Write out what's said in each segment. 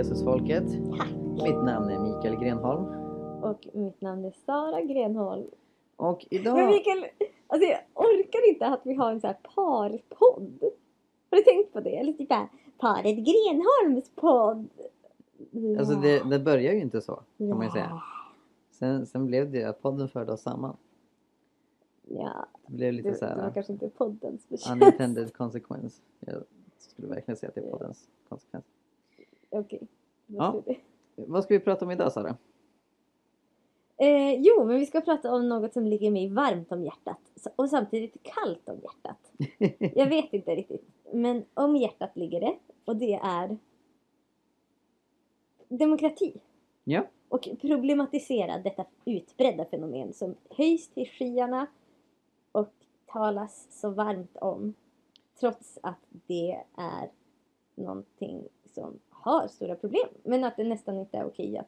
Jesusfolket. Tack! Mitt namn är Mikael Grenholm. Och mitt namn är Sara Grenholm. Och Men idag... Mikael, alltså jag orkar inte att vi har en sån här parpodd. Har du tänkt på det? Eller typ bara, paret Grenholms podd. Alltså det, det börjar ju inte så kan man ju Ja. säga. Sen, sen blev det att podden förde oss samman. Ja, Det blev det, lite så det var här kanske inte poddens förtjänst. unintended consequence. Jag skulle verkligen säga att det är poddens konsekvens. Okej. vad Ja. Vad ska vi prata om idag Sara? Eh, jo, men vi ska prata om något som ligger mig varmt om hjärtat. Och samtidigt kallt om hjärtat. Jag vet inte riktigt. Men om hjärtat ligger det. Och det är demokrati. Ja, Och problematisera detta utbredda fenomen som höjs till skyarna och talas så varmt om. Trots att det är någonting som har stora problem. Men att det nästan inte är okej att,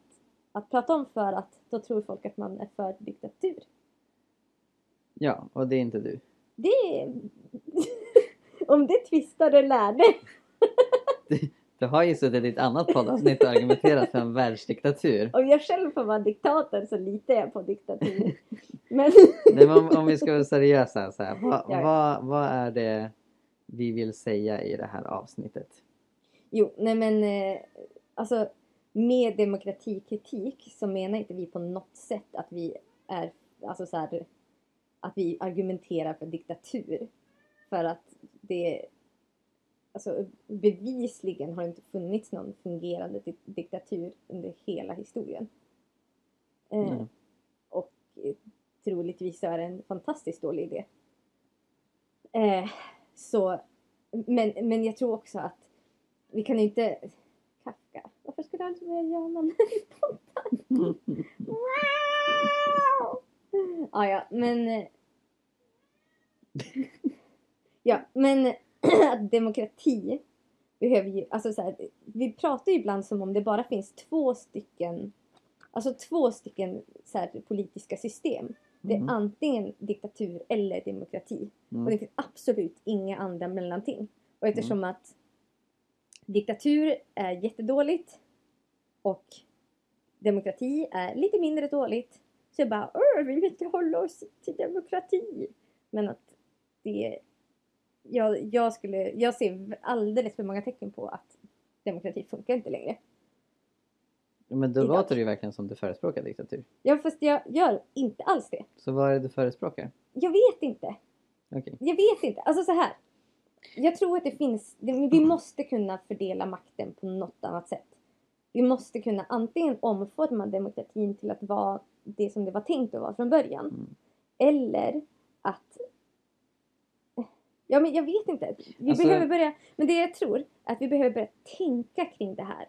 att prata om för att då tror folk att man är för diktatur. ja och det är inte du. Det är... om det tvistar och lärde. Du har ju suttit i ett annat poddavsnitt och argumenterat för en världsdiktatur. Om jag själv får vara diktator så litar jag på diktatur. Men... Nej, men om, om vi ska vara seriösa, så här, vad, Ja, ja. vad, vad är det vi vill säga i det här avsnittet? Jo, nej men eh, alltså med demokratikritik så menar inte vi på något sätt att vi är, alltså så här, att vi argumenterar för diktatur. För att det, alltså bevisligen har det inte funnits någon fungerande di- diktatur under hela historien. Eh, Mm. Och eh, troligtvis så är det en fantastiskt dålig idé. Eh, så, men, men jag tror också att vi kan inte... Kafka. Varför skulle du aldrig börja göra någon i podden? Wow! Ja, ja, men... eh, Ja, men att demokrati behöver ju... Alltså så här, vi pratar ju ibland som om det bara finns två stycken... Alltså två stycken så här, politiska system. Det är Mhm. antingen diktatur eller demokrati. Mm. Och det finns absolut inga andra mellanting. Och eftersom att diktatur är jättedåligt och demokrati är lite mindre dåligt så jag bara "Åh, vi vill inte hålla oss till demokrati. Men att det... Jag, jag, skulle, jag ser alldeles för många tecken på att demokrati funkar inte längre. Men då Idag. låter det ju verkligen som du förespråkar diktatur. Ja, fast jag gör inte alls det. Så vad är det du förespråkar? Jag vet inte. Okej. Jag vet inte. Alltså så här. Jag tror att det finns, det, vi måste kunna fördela makten på något annat sätt. Vi måste kunna antingen omforma demokratin till att vara det som det var tänkt att vara från början. Mm. Eller att... Ja men jag vet inte. Vi Alltså- behöver börja, men det jag tror är att vi behöver börja tänka kring det här.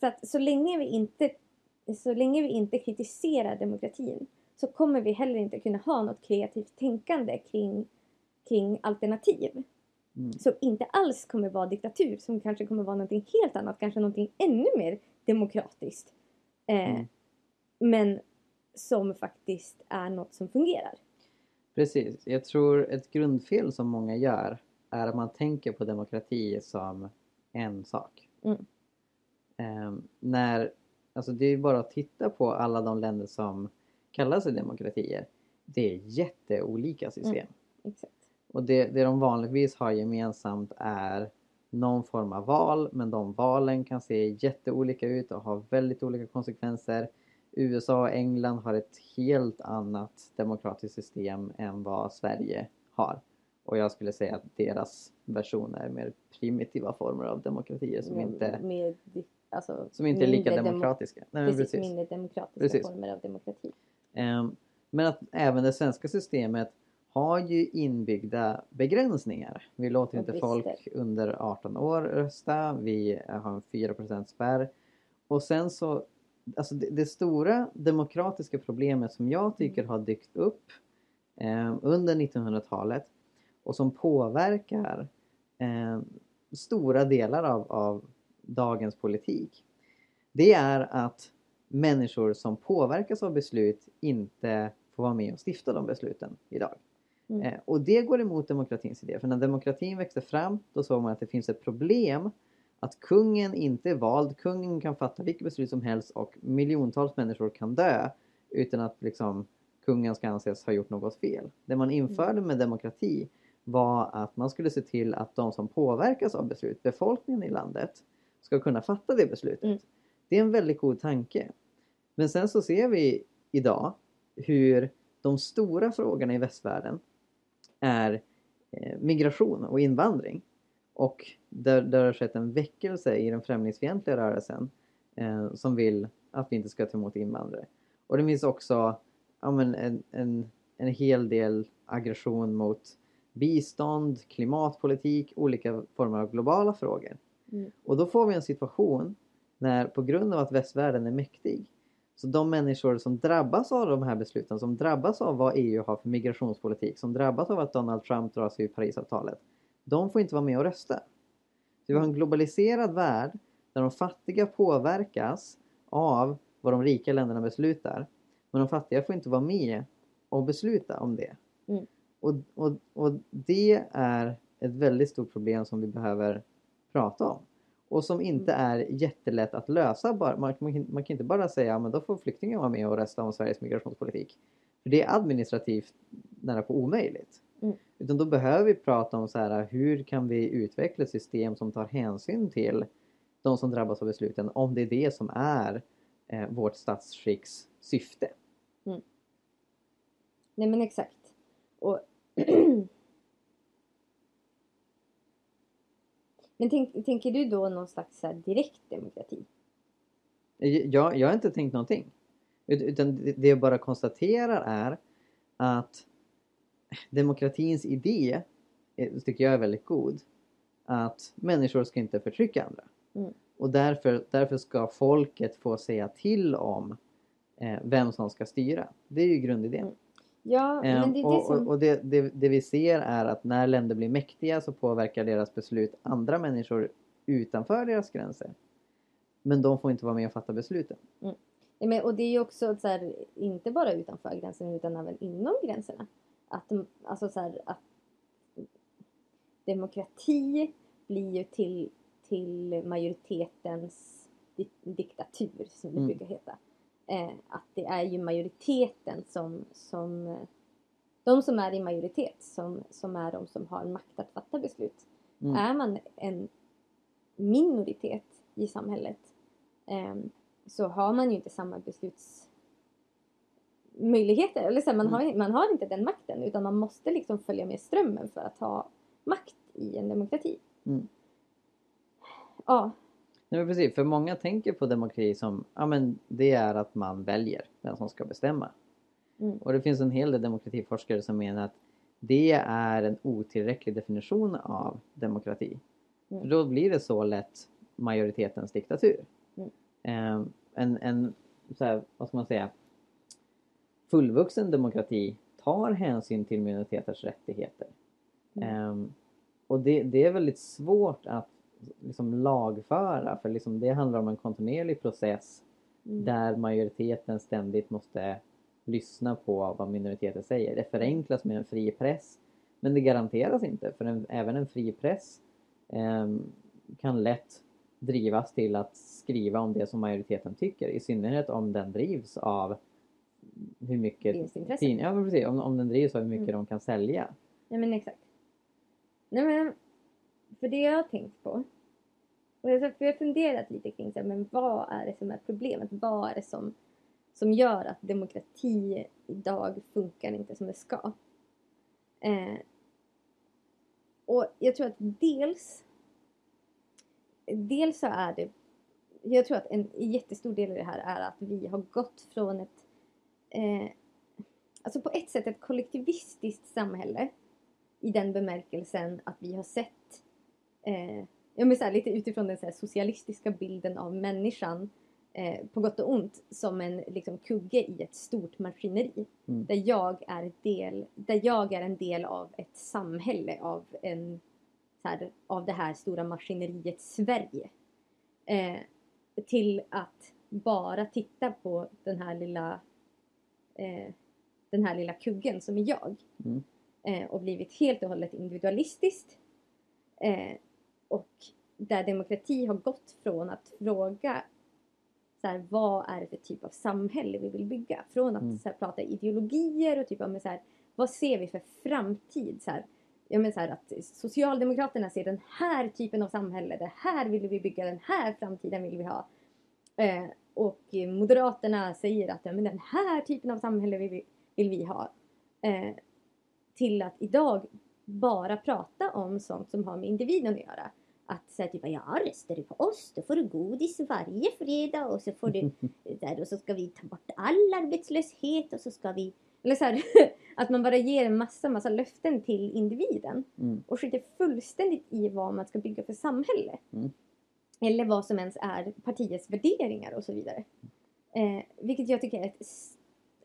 Så att så länge vi inte, så länge vi inte kritiserar demokratin så kommer vi heller inte kunna ha något kreativt tänkande kring, kring alternativ. Mm. Som inte alls kommer vara diktatur, som kanske kommer vara någonting helt annat, kanske någonting ännu mer demokratiskt. Eh, Mm. Men som faktiskt är något som fungerar. Precis. Jag tror ett grundfel som många gör är att man tänker på demokrati som en sak. Mm. Ehm, när, alltså det är bara att titta på alla de länder som kallar sig demokratier. Det är jätteolika system. Mm. Exakt. Och det, det de vanligtvis har gemensamt är någon form av val men de valen kan se jätteolika ut och ha väldigt olika konsekvenser. USA och England har ett helt annat demokratiskt system än vad Sverige har. Och jag skulle säga att deras version är mer primitiva former av demokratier som inte, med, alltså, som inte är lika mindre demo- demokratiska. Nej, Precis, precis. mindre demokratiska Precis. former av demokrati. Ehm, Men att även det svenska systemet har ju inbyggda begränsningar. Vi låter inte folk under 18 år rösta. Vi har en 4% spärr. Och sen så, alltså det, det stora demokratiska problemet som jag tycker har dykt upp eh, under 1900-talet och som påverkar eh, stora delar av, av dagens politik. Det är att människor som påverkas av beslut inte får vara med och stifta de besluten idag. Mm. Eh, och det går emot demokratins idé. För när demokratin växte fram då såg man att det finns ett problem att kungen inte är vald, kungen kan fatta vilket beslut som helst och miljontals människor kan dö utan att liksom kungen ska anses ha gjort något fel. Det man införde med demokrati var att man skulle se till att de som påverkas av beslut, befolkningen i landet, ska kunna fatta det beslutet. Mm. Det är en väldigt god tanke. Men sen så ser vi idag hur de stora frågorna i västvärlden är eh, migration och invandring. Och där, där har skett en väckelse i den främlingsfientliga rörelsen eh, som vill att vi inte ska ta emot invandrare. Och det finns också ja, men en, en, en hel del aggression mot bistånd, klimatpolitik, olika former av globala frågor. Mm. Och då får vi en situation när på grund av att västvärlden är mäktig så de människor som drabbas av de här besluten, som drabbas av vad EU har för migrationspolitik, som drabbas av att Donald Trump drar sig ur Parisavtalet, de får inte vara med och rösta. Så vi har en globaliserad värld där de fattiga påverkas av vad de rika länderna beslutar. Men de fattiga får inte vara med och besluta om det. Mm. Och, och, och det är ett väldigt stort problem som vi behöver prata om. Och som inte är jättelätt att lösa. Man, man, kan- man kan inte bara säga att då får flyktingar vara med och rösta om Sveriges migrationspolitik. För det är administrativt nära på omöjligt. Mm. Utan då behöver vi prata om så här, hur kan vi utveckla ett system som tar hänsyn till de som drabbas av besluten om det är det som är eh, vårt statsskicks syfte. Nej men exakt. Och men tänk, tänker du då någon slags direkt demokrati? Jag, jag har inte tänkt någonting. Ut- Utan det- jag bara konstaterar är att demokratins idé är- tycker jag är väldigt god. Att människor ska inte förtrycka andra. Mm. Och därför, därför ska folket få säga till om eh, vem som ska styra. Det är ju grundidén. Mm. Ja, Eh, men det är det och som... och, och det, det, det vi ser är att när länder blir mäktiga så påverkar deras beslut andra människor utanför deras gränser. Men de får inte vara med och fatta besluten. Nej, men, och det är ju också så här, inte bara utanför gränserna utan även inom gränserna. Att, alltså så här, att demokrati blir ju till, till majoritetens di- diktatur som det Mm. brukar heta. Eh, att det är ju majoriteten som, som eh, de som är i majoritet som, som är de som har makt att fatta beslut. Mm. Är man en minoritet i samhället ehm, så har man ju inte samma beslutsmöjligheter. Eller så här, man, Mm. har, man har inte den makten utan man måste liksom följa med strömmen för att ha makt i en demokrati. Mm. Ja, Nej, precis, för många tänker på demokrati som ja, men det är att man väljer vem som ska bestämma. Mm. Och det finns en hel del demokratiforskare som menar att det är en otillräcklig definition av demokrati. Mm. För då blir det så lätt majoritetens diktatur. Mm. Eh, en, en så här, vad ska man säga, fullvuxen demokrati tar hänsyn till minoriteters rättigheter. Ehm, och det, det är väldigt svårt att liksom lagföra för liksom det handlar om en kontinuerlig process Mm. där majoriteten ständigt måste lyssna på vad minoriteter säger. Det förenklas med en fri press men det garanteras inte för en, även en fri press ehm, kan lätt drivas till att skriva om det som majoriteten tycker i synnerhet om den drivs av hur mycket Vinstintresse. tid- ja, precis, om, om den drivs av hur mycket Mm. de kan sälja. Nej men exakt. Nej men, för det jag har tänkt på. Och jag, för jag har funderat lite kring så här, men vad är det som är problemet? Vad är det som, som gör att demokrati idag funkar inte som det ska? Eh, och jag tror att dels Dels så är det Jag tror att en jättestor del i det här är att vi har gått från ett eh, Alltså på ett sätt ett kollektivistiskt samhälle i den bemärkelsen att vi har sett eh, ja, men så här, lite utifrån den så socialistiska bilden av människan eh, på gott och ont som en liksom, kugge i ett stort maskineri. Mm. Där, jag är del, där jag är en del av ett samhälle, av, en, så här, av det här stora maskineriet Sverige. Eh, till att bara titta på den här lilla eh, den här lilla kuggen som är jag. Mm. Eh, och blivit helt och hållet individualistiskt. Eh, och där demokrati har gått från att fråga så här, vad är det för typ av samhälle vi vill bygga? Från att Mm. så här, prata ideologier och typ av så här, vad ser vi för framtid? Så här, ja, men så här, att Socialdemokraterna ser den här typen av samhälle, det här vill vi bygga, den här framtiden vill vi ha. Eh, och Moderaterna säger att ja, men den här typen av samhälle vill vi, vill vi ha. Eh, till att idag bara prata om sånt som har med individen att göra. Att säga typ, ja röstar du på oss då får du godis varje fredag och så får du där och så ska vi ta bort all arbetslöshet och så ska vi eller så här, att man bara ger en massa, massa löften till individen Mm. och skiter fullständigt i vad man ska bygga för samhälle. Mm. Eller vad som ens är partiets värderingar och så vidare. Eh, vilket jag tycker är ett,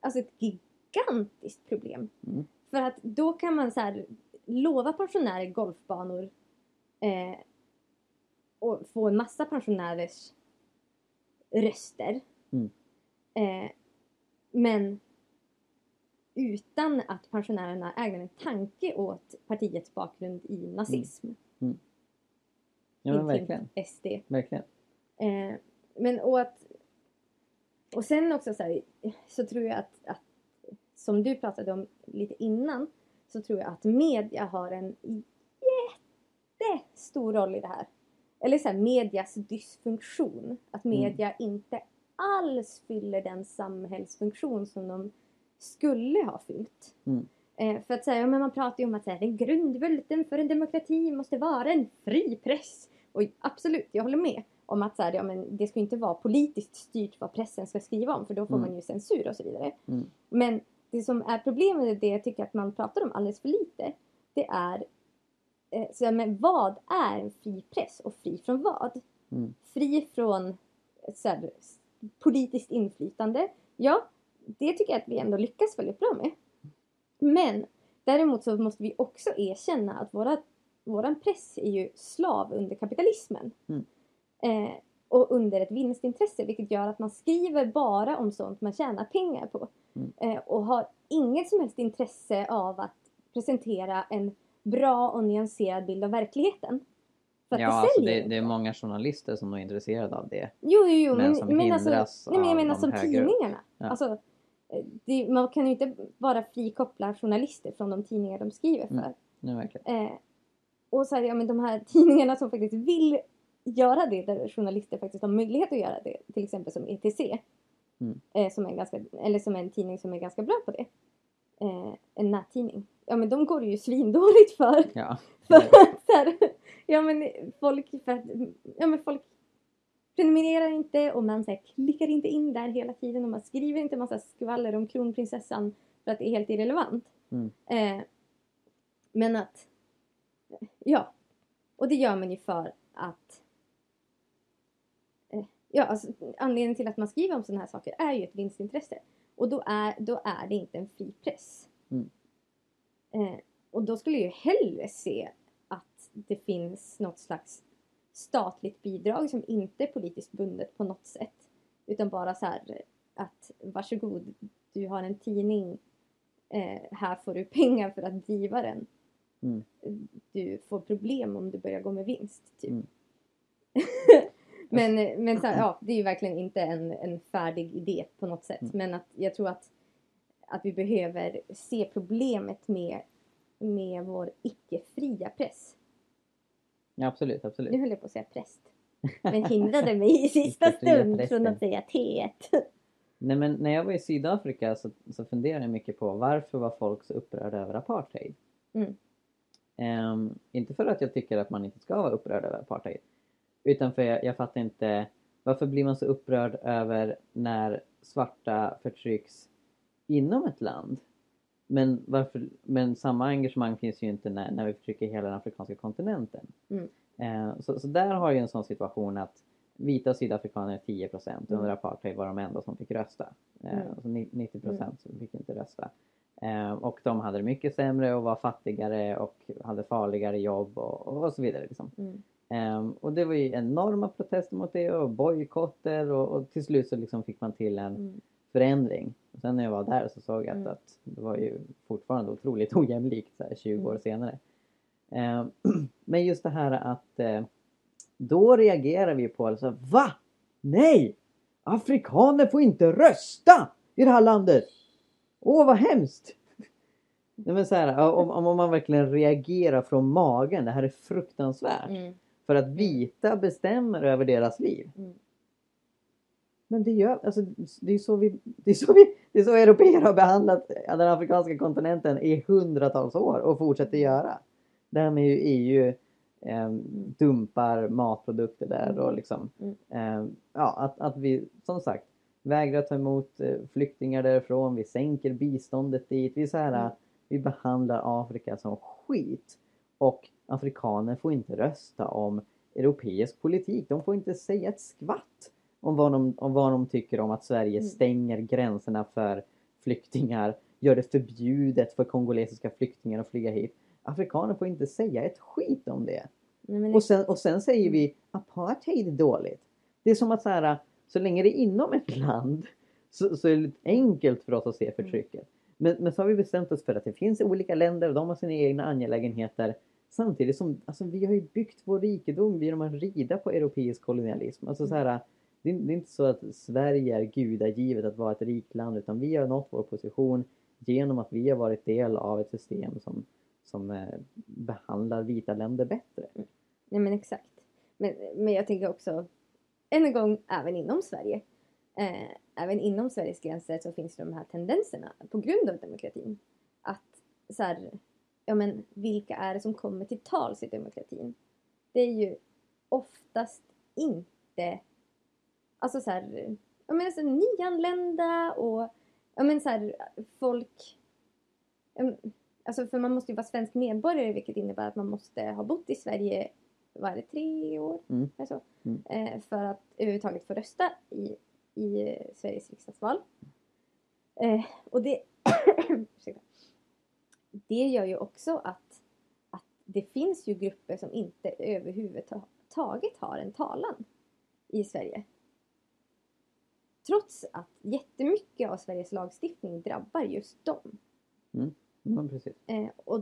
alltså ett gigantiskt problem. Mm. För att då kan man så här, lova pensionärer golfbanor eh, och få en massa pensionärers röster. Mm. Eh, men utan att pensionärerna ägnar en tanke åt partiets bakgrund i nazism. Ja men hint, verkligen. SD. Verkligen. Eh, men och att... Och sen också så, här, så tror jag att, att, som du pratade om lite innan, så tror jag att media har en jättestor roll i det här. Eller så här, medias dysfunktion. Att Mm. media inte alls fyller den samhällsfunktion som de skulle ha fyllt. Mm. Eh, för att säga, ja, men man pratar ju om att den grundbulten för en demokrati måste vara en fri press. Och absolut, jag håller med om att så här, ja, men det ska inte vara politiskt styrt vad pressen ska skriva om för då får Mm. man ju censur och så vidare. Mm. Men det som är problemet, är det jag tycker att man pratar om alldeles för lite, det är eh, så men vad är en fri press och fri från vad? Mm. Fri från så här, politiskt inflytande. Ja, det tycker jag att vi ändå lyckas väldigt bra med. Men däremot så måste vi också erkänna att våra, våran press är ju slav under kapitalismen. Mm. Eh, och under ett vinstintresse vilket gör att man skriver bara om sånt man tjänar pengar på. Mm. Eh, och har inget som helst intresse av att presentera en bra och nyanserad bild av verkligheten. För att Ja, det alltså det, det är många journalister som är intresserade av det. Jo, jo, jo. men Men, som men, alltså, hindras nej, men jag menar som högre tidningarna. Ja. Alltså, eh, det, man kan ju inte bara frikoppla journalister från de tidningar de skriver för. Mm. Nej, verkligen. Eh, och så här, ja, men de här tidningarna som faktiskt vill göra det, där journalister faktiskt har möjlighet att göra det, till exempel som ETC. Mm. Eh, som, är ganska, eller som är en tidning som är ganska bra på det. Eh, en nättidning. Ja men de går det ju svindåligt för. Ja. För att här, ja men folk, för att, ja men folk prenumererar inte och man så här, klickar inte in där hela tiden och man skriver inte massa skvaller om kronprinsessan för att det är helt irrelevant. Mm. Eh, men att, ja, och det gör man ju för att Ja, alltså, anledningen till att man skriver om sådana här saker är ju ett vinstintresse. Och då är, då är det inte en fri press. Mm. Eh, och då skulle jag ju hellre se att det finns något slags statligt bidrag som inte är politiskt bundet på något sätt. Utan bara så här att varsågod, du har en tidning, eh, här får du pengar för att driva den. Mm. Du får problem om du börjar gå med vinst, typ. Mm. men men ja, det är ju verkligen inte en, en färdig idé på något sätt. Mm. Men att jag tror att, att vi behöver se problemet med, med vår icke-fria press. ja, absolut, absolut. Nu höll jag på att säga präst. Men hindrade mig i sista stund från att säga T1. Nej men när jag var i Sydafrika så, så funderade jag mycket på varför var folk så upprörda över apartheid? Mm. Ehm, inte för att jag tycker att man inte ska vara upprörd över apartheid. Utan för jag, jag fattar inte varför blir man så upprörd över när svarta förtrycks inom ett land? Men, varför, men samma engagemang finns ju inte när, när vi förtrycker hela den afrikanska kontinenten. Mm. Eh, så, så där har ju en sån situation att vita sydafrikaner är 10 procent. Mm. Under apartheid var de enda som fick rösta. Eh, Mm. alltså ni- 90 procent som fick inte rösta. Eh, och de hade det mycket sämre och var fattigare och hade farligare jobb och, och så vidare. Liksom. Mm. Ehm, och det var ju enorma protester mot det och bojkotter och, och till slut så liksom fick man till en Mm. förändring. Och sen när jag var där så såg jag att, Mm. att det var ju fortfarande otroligt ojämlikt så här 20 år Mm. senare. Ehm, men just det här att eh, Då reagerar vi på alltså, va? Nej! Afrikaner får inte rösta i det här landet! Åh vad hemskt! Nej, men så här, om, om man verkligen reagerar från magen, det här är fruktansvärt. Mm. För att vita bestämmer över deras liv. Mm. Men det gör, alltså det är så vi, det är så vi, det är så europeer har behandlat den afrikanska kontinenten i hundratals år och fortsätter göra. Det här med hur EU eh, dumpar matprodukter där och liksom, Mm. eh, ja att, att vi som sagt vägrar ta emot eh, flyktingar därifrån, vi sänker biståndet dit, vi är så här, Mm. vi behandlar Afrika som skit. Och afrikaner får inte rösta om europeisk politik, de får inte säga ett skvatt om vad de, om vad de tycker om att Sverige Mm. stänger gränserna för flyktingar, gör det förbjudet för kongolesiska flyktingar att flyga hit. Afrikaner får inte säga ett skit om det. Nej, Och sen, och sen säger vi apartheid är dåligt. Det är som att så, här, så länge det är inom ett land så, så är det enkelt för oss att se förtrycket. Men, men så har vi bestämt oss för att det finns olika länder och de har sina egna angelägenheter. Samtidigt som alltså, vi har ju byggt vår rikedom genom att rida på europeisk kolonialism. Alltså, så här, det, är, det är inte så att Sverige är gudagivet att vara ett rikt land utan vi har nått vår position genom att vi har varit del av ett system som, som eh, behandlar vita länder bättre. Mm. Nej men exakt. Men, men jag tänker också, än en gång, även inom Sverige. Eh, även inom Sveriges gränser så finns de här tendenserna på grund av demokratin. Att så här, ja men vilka är det som kommer till tals i demokratin? Det är ju oftast inte, alltså så här, jag menar så här, nyanlända och jag menar så här, folk, alltså för man måste ju vara svensk medborgare vilket innebär att man måste ha bott i Sverige vad är det, tre år? Mm. Eller så, Mm. eh, för att överhuvudtaget få rösta i, i eh, Sveriges riksdagsval. Eh, och det, det gör ju också att, att det finns ju grupper som inte överhuvudtaget har en talan i Sverige. Trots att jättemycket av Sveriges lagstiftning drabbar just dem. Ja, precis. Eh, och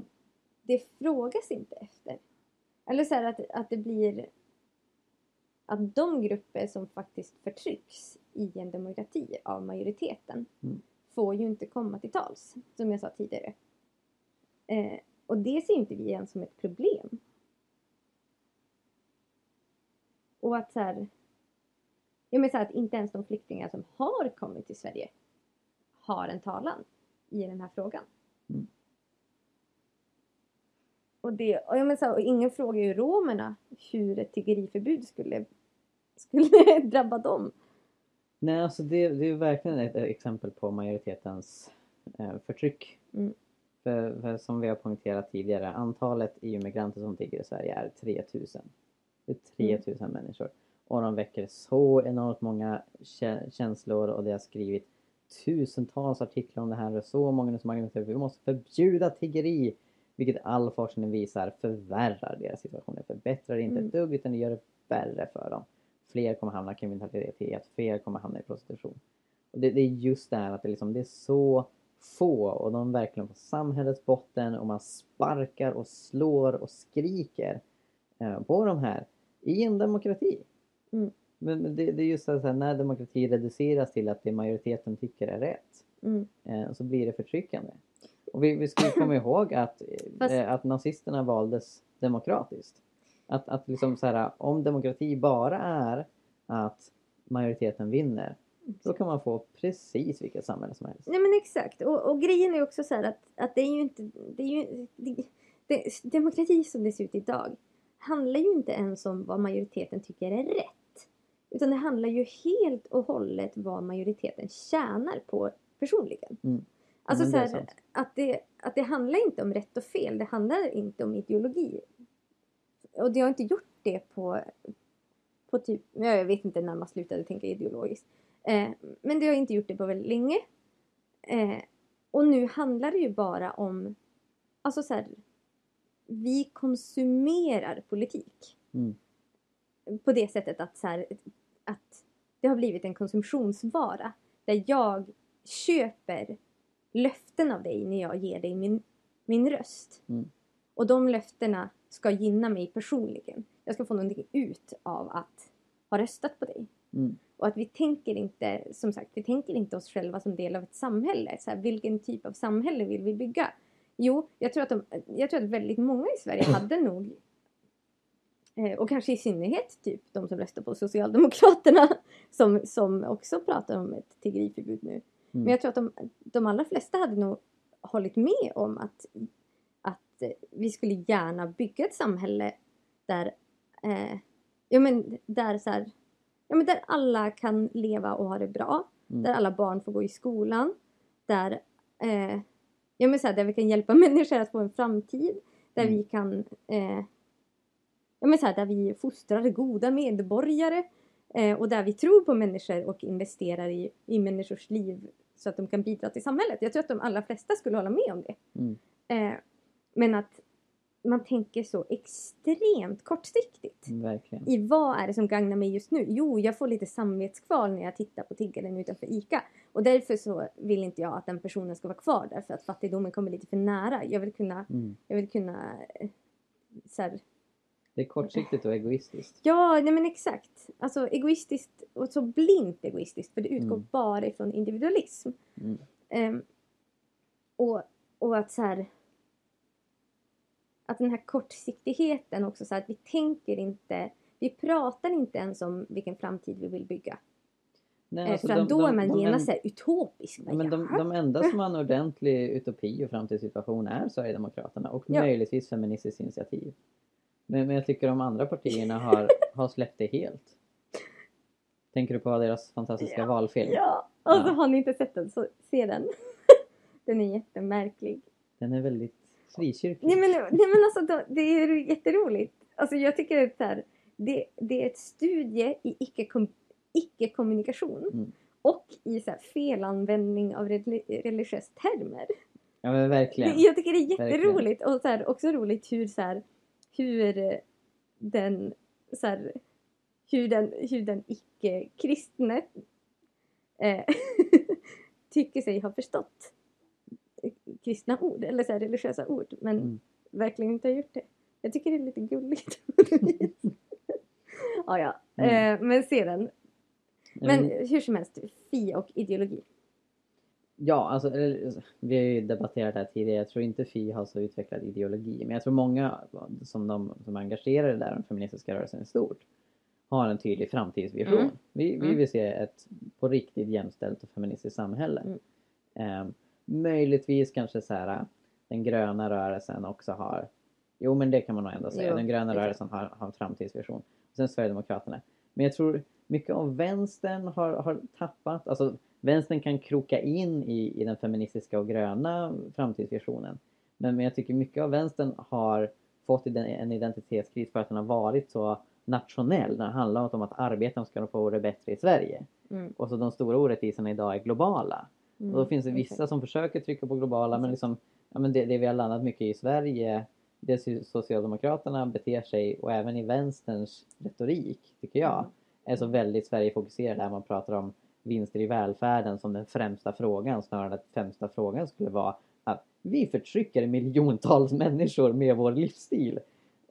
det frågas inte efter. Eller så här att, att det blir att de grupper som faktiskt förtrycks i en demokrati av majoriteten Mm. får ju inte komma till tals, som jag sa tidigare. Eh, och det ser inte vi ens som ett problem. Och att så här, jag menar så här, att inte ens de flyktingar som har kommit till Sverige har en talan i den här frågan. Mm. Och, det, och, jag menar så här, och ingen frågar ju romerna hur ett tiggeriförbud skulle, skulle drabba dem. Nej, alltså det, det är verkligen ett exempel på majoritetens eh, förtryck. Mm. För, för som vi har poängterat tidigare, antalet EU-migranter som tigger i Sverige är 3000. Det är 3000 människor. Och de väcker så enormt många kä- känslor och det har skrivit tusentals artiklar om det här och så många som argumenterar för att vi måste förbjuda tiggeri. Vilket all forskning visar förvärrar deras situation. Det förbättrar inte Mm. ett dugg utan det gör det värre för dem. Fler kommer hamna i kriminalitet, fler kommer hamna i prostitution. Och det, det är just det här att det, liksom, det är så få och de är verkligen på samhällets botten och man sparkar och slår och skriker eh, på de här i en demokrati. Mm. Men, men det, det är just så här, när demokrati reduceras till att det majoriteten tycker är rätt Mm. eh, så blir det förtryckande. Och vi, vi ska ju komma ihåg att, Fast- eh, att nazisterna valdes demokratiskt. Att, att liksom så här, om demokrati bara är att majoriteten vinner då kan man få precis vilket samhälle som helst. Nej men exakt. Och, och grejen är också så att, att det är ju inte... Det är ju, det, det, demokrati som det ser ut idag handlar ju inte ens om vad majoriteten tycker är rätt. Utan det handlar ju helt och hållet vad majoriteten tjänar på personligen. Mm. Alltså men så här, att, det, att det handlar inte om rätt och fel. Det handlar inte om ideologi. Och det har inte gjort det på, på typ... ja, Jag vet inte när man slutade tänka ideologiskt. Eh, men det har inte gjort det på väldigt länge. Eh, och nu handlar det ju bara om... Alltså så här, Vi konsumerar politik. Mm. På det sättet att, så här, att det har blivit en konsumtionsvara. Där jag köper löften av dig när jag ger dig min, min röst. Mm. Och de löftena ska gynna mig personligen. jag ska få någonting ut av att ha röstat på dig. Mm. Och att vi tänker inte, som sagt, vi tänker inte oss själva som del av ett samhälle. Så här, vilken typ av samhälle vill vi bygga? Jo, jag tror att, de, jag tror att väldigt många i Sverige hade nog eh, och kanske i synnerhet typ de som röstar på Socialdemokraterna som, som också pratar om ett tiggeriförbud nu. Mm. Men jag tror att de, de allra flesta hade nog hållit med om att, att eh, vi skulle gärna bygga ett samhälle där, eh, ja, men där, så här, ja, men där alla kan leva och ha det bra. Mm. Där alla barn får gå i skolan. Där, eh, ja, men så här, där vi kan hjälpa människor att få en framtid. Där Mm. vi kan eh, ja, men så här, där vi fostrar goda medborgare. Eh, och där vi tror på människor och investerar i, i människors liv så att de kan bidra till samhället. Jag tror att de allra flesta skulle hålla med om det. Mm. Eh, men att man tänker så extremt kortsiktigt. Verkligen. I vad är det som gagnar mig just nu? Jo, jag får lite samvetskval när jag tittar på tiggaren utanför ICA. Och därför så vill inte jag att den personen ska vara kvar därför att fattigdomen kommer lite för nära. Jag vill kunna, Mm. jag vill kunna eh, så här, Det är kortsiktigt och egoistiskt. Ja, nej men exakt. Alltså egoistiskt och så blint egoistiskt för det utgår Mm. bara ifrån individualism. Mm. Ehm, och, och att så här att den här kortsiktigheten också så här, att vi tänker inte vi pratar inte ens om vilken framtid vi vill bygga. Nej, Eh, alltså för de- att då de- är man genast en- utopisk. Ja, men de, de enda som har en ordentlig utopi och framtidssituation är Sverigedemokraterna och Ja. möjligtvis Feministiskt initiativ. Men, men jag tycker de andra partierna har, har släppt det helt. Tänker du på deras fantastiska Ja. valfilm? Ja, alltså Ja. har ni inte sett den så se den. den är jättemärklig. Den är väldigt frikyrklig. Nej men, nej, men alltså då, det är jätteroligt. Alltså jag tycker att så här, det, det är ett studie i icke-kom- icke-kommunikation Mm. och i så här, felanvändning av reli- religiösa termer. Ja men verkligen. Det, jag tycker det är jätteroligt och så här, också roligt hur, så här, hur eh, den så här, hur den, hur den icke-kristne eh, tycker sig ha förstått kristna ord eller så här, religiösa ord men Mm. verkligen inte har gjort det. Jag tycker det är lite gulligt. ja, ja. Mm. Eh, men se den. Men Mm. hur som helst, Fi och ideologi. Ja, alltså, eller, vi har ju debatterat det här tidigare. Jag tror inte Fi har så utvecklad ideologi. Men jag tror många som, de, som är engagerade där, den feministiska rörelsen i stort, har en tydlig framtidsvision. Mm. Vi, vi Mm. vill se ett på riktigt jämställt och feministiskt samhälle. Mm. Ehm, möjligtvis kanske så här, den gröna rörelsen också har, jo men det kan man nog ändå säga, Jo, den gröna rörelsen har, har en framtidsvision. Sen Sverigedemokraterna. Men jag tror mycket av vänstern har, har tappat, alltså vänstern kan kroka in i, i den feministiska och gröna framtidsvisionen. Men, men jag tycker mycket av vänstern har fått en identitetskris för att den har varit så nationell. Den handlar om att arbetarna ska få det bättre i Sverige. Mm. Och så de stora orättvisorna idag är globala. Mm. Och då finns det vissa exakt. som försöker trycka på globala men liksom ja, men det, det vi har landat mycket i Sverige det Socialdemokraterna beter sig och även i vänsterns retorik tycker jag Mm. är så väldigt Sverigefokuserad där man pratar om vinster i välfärden som den främsta frågan snarare än att främsta frågan skulle vara att vi förtrycker miljontals människor med vår livsstil.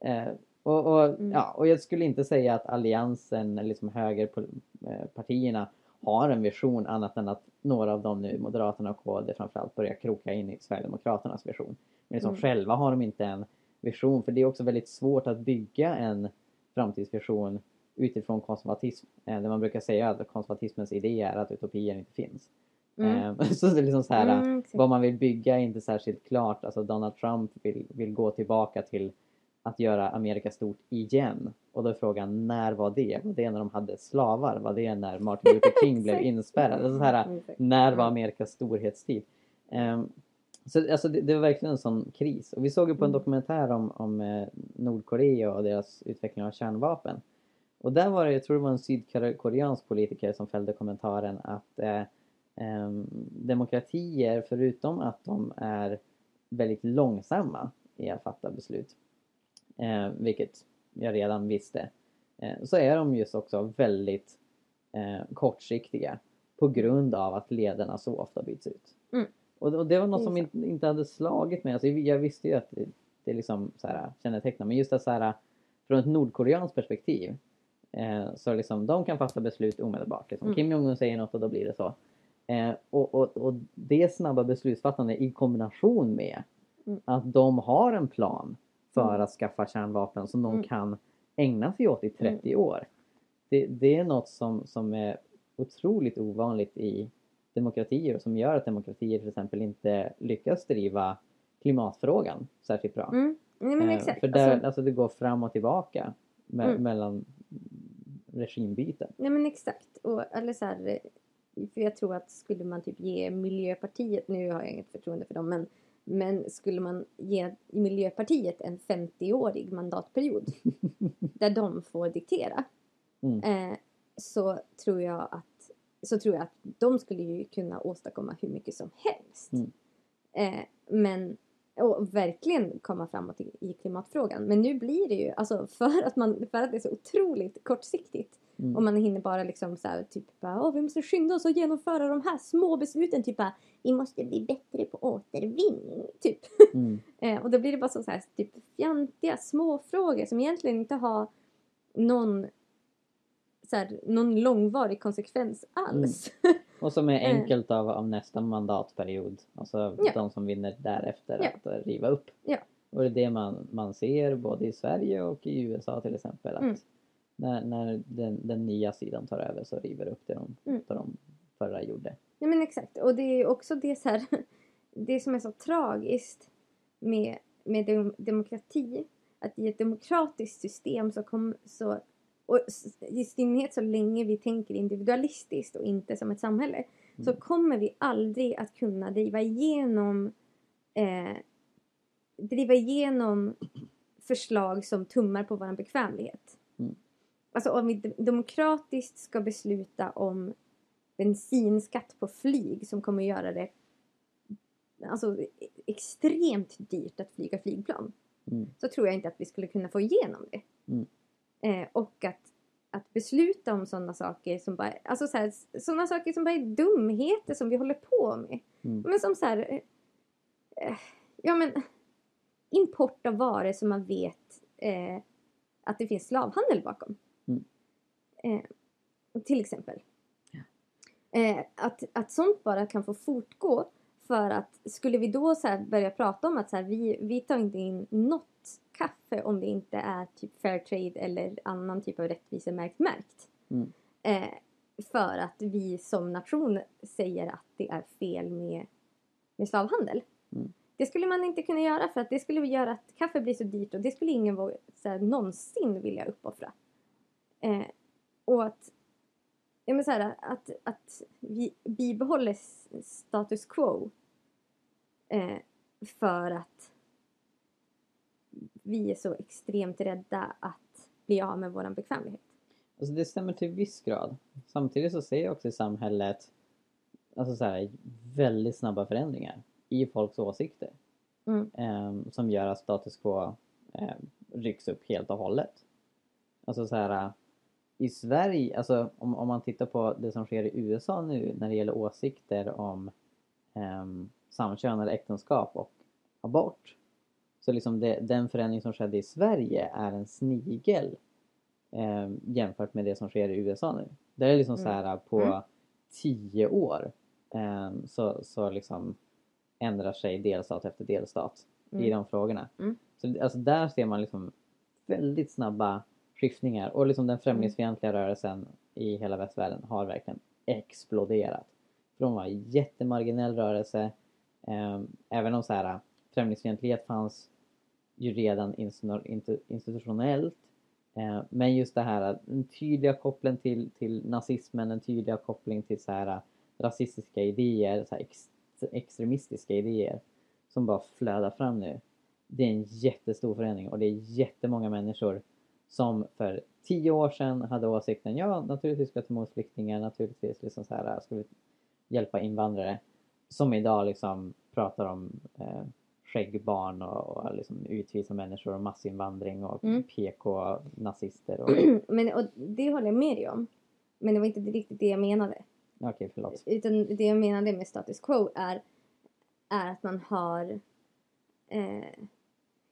Eh, och, och, Mm. ja, och jag skulle inte säga att alliansen, eller liksom högerpartierna har en vision annat än att några av dem nu, Moderaterna och KD framförallt, börjar kroka in i Sverigedemokraternas vision. Men liksom Mm. själva har de inte en vision för det är också väldigt svårt att bygga en framtidsvision utifrån konservatism. Eh, där man brukar säga att konservatismens idé är att utopier inte finns. Mm. Eh, så det är liksom så här, Mm, exakt. vad man vill bygga är inte särskilt klart. Alltså Donald Trump vill, vill gå tillbaka till att göra Amerika stort igen. Och då är frågan, när var det? Var det när de hade slavar? Var det när Martin Luther King blev inspärrad? Alltså så här, Mm, när var Mm. Amerikas storhetstid? Ehm, så alltså det, det var verkligen en sån kris. Och vi såg ju på en Mm. dokumentär om, om eh, Nordkorea och deras utveckling av kärnvapen. Och där var det, jag tror det var en sydkoreansk politiker som fällde kommentaren att eh, ehm, demokratier, förutom att de är väldigt långsamma i att fatta beslut, eh, vilket jag redan visste, eh, så är de just också väldigt eh, kortsiktiga på grund av att ledarna så ofta byts ut. Mm. Och, och det var något som inte, inte hade slagit mig. Alltså, jag visste ju att det, det liksom så här, kännetecknar, men just att så här, från ett nordkoreanskt perspektiv eh, så liksom de kan fatta beslut omedelbart. Liksom. Mm. Kim Jong-Un säger något och då blir det så. Eh, och, och, och det snabba beslutsfattande i kombination med Mm. att de har en plan för Mm. att skaffa kärnvapen som de Mm. kan ägna sig åt i 30 år. Det, det är något som, som är otroligt ovanligt i demokratier och som gör att demokratier till exempel inte lyckas driva klimatfrågan särskilt bra. Mm. Nej, men Eh, exakt. För där, Alltså, alltså det går fram och tillbaka me- Mm. mellan regimbyten. nej men exakt. Och, eller så här, för jag tror att skulle man typ ge Miljöpartiet, nu har jag inget förtroende för dem, men, men skulle man ge Miljöpartiet en 50-årig mandatperiod där de får diktera Mm. eh, så tror jag att så tror jag att de skulle ju kunna åstadkomma hur mycket som helst. Mm. Eh, men och verkligen komma framåt i, i klimatfrågan. Men nu blir det ju, alltså för att, man, för att det är så otroligt kortsiktigt Mm. och man hinner bara liksom så här, typ bara, Åh, vi måste skynda oss att genomföra de här små besluten. Typ bara, vi måste bli bättre på återvinning. Typ. Mm. Eh, och då blir det bara så, så här, typ fjantiga små frågor som egentligen inte har någon, så här, någon långvarig konsekvens alls. Och som är Eh. enkelt av, av nästa mandatperiod. Alltså Ja. de som vinner därefter Ja. att riva upp. Ja. Och det är det man, man ser både i Sverige och i USA till exempel. Att Mm. När, när den, den nya sidan tar över så river upp det de, Mm. de förra gjorde. Nej men exakt. Och det är också det så här, det som är så tragiskt med, med dem, demokrati. Att i ett demokratiskt system så kommer så och i synnerhet så länge vi tänker individualistiskt och inte som ett samhälle så Mm. kommer vi aldrig att kunna driva igenom eh, driva igenom förslag som tummar på vår bekvämlighet. Mm. Alltså om vi de- demokratiskt ska besluta om bensinskatt på flyg som kommer göra det alltså, e- extremt dyrt att flyga flygplan Mm. så tror jag inte att vi skulle kunna få igenom det. Mm. Eh, och att, att besluta om sådana saker som bara, alltså så här, sådana saker som bara är dumheter som vi håller på med. Mm. Men som så här, eh, eh, ja men import av varor som man vet eh, att det finns slavhandel bakom. Mm. Eh, till exempel. Eh, att, att sånt bara kan få fortgå för att skulle vi då så börja prata om att så här, vi, vi tar inte in något kaffe om det inte är typ Fairtrade eller annan typ av rättvisemärkt märkt. Mm. Eh, för att vi som nation säger att det är fel med, med slavhandel. Mm. Det skulle man inte kunna göra för att det skulle göra att kaffe blir så dyrt och det skulle ingen våga, så här, någonsin vilja uppoffra. Eh, och att, ja, men så här, att, att vi bibehåller status quo eh, för att vi är så extremt rädda att bli av med vår bekvämlighet. Alltså det stämmer till viss grad. Samtidigt så ser jag också i samhället alltså så här, väldigt snabba förändringar i folks åsikter. Mm. ehm, som gör att status quo eh, rycks upp helt och hållet. Alltså så här, i Sverige, alltså om, om man tittar på det som sker i USA nu när det gäller åsikter om um, samkönade äktenskap och abort. Så liksom det, den förändring som skedde i Sverige är en snigel ehm, jämfört med det som sker i USA nu. Det är liksom så här på Mm. tio år ehm, så, så liksom ändrar sig delstat efter delstat i Mm. de frågorna. Mm. Så alltså där ser man liksom väldigt snabba skiftningar och liksom den främlingsfientliga rörelsen i hela västvärlden har verkligen exploderat. Från att vara en jättemarginell rörelse, eh, även om så här, främlingsfientlighet fanns ju redan institutionellt. Eh, men just det här, den tydliga kopplingen till, till nazismen, den tydliga kopplingen till så här, eh, rasistiska idéer, så här ex, extremistiska idéer som bara flödar fram nu. Det är en jättestor förändring och det är jättemånga människor som för tio år sedan hade åsikten ja naturligtvis ska vi ta emot flyktingar, naturligtvis liksom så här, eh, ska vi hjälpa invandrare. Som idag liksom pratar om eh, skäggbarn och, och liksom utvisa människor och massinvandring och Mm. PK-nazister. Och... Men och det håller jag med dig om. Men det var inte riktigt det jag menade. Okej, förlåt. Utan det jag menade med status quo är, är att man har... Eh,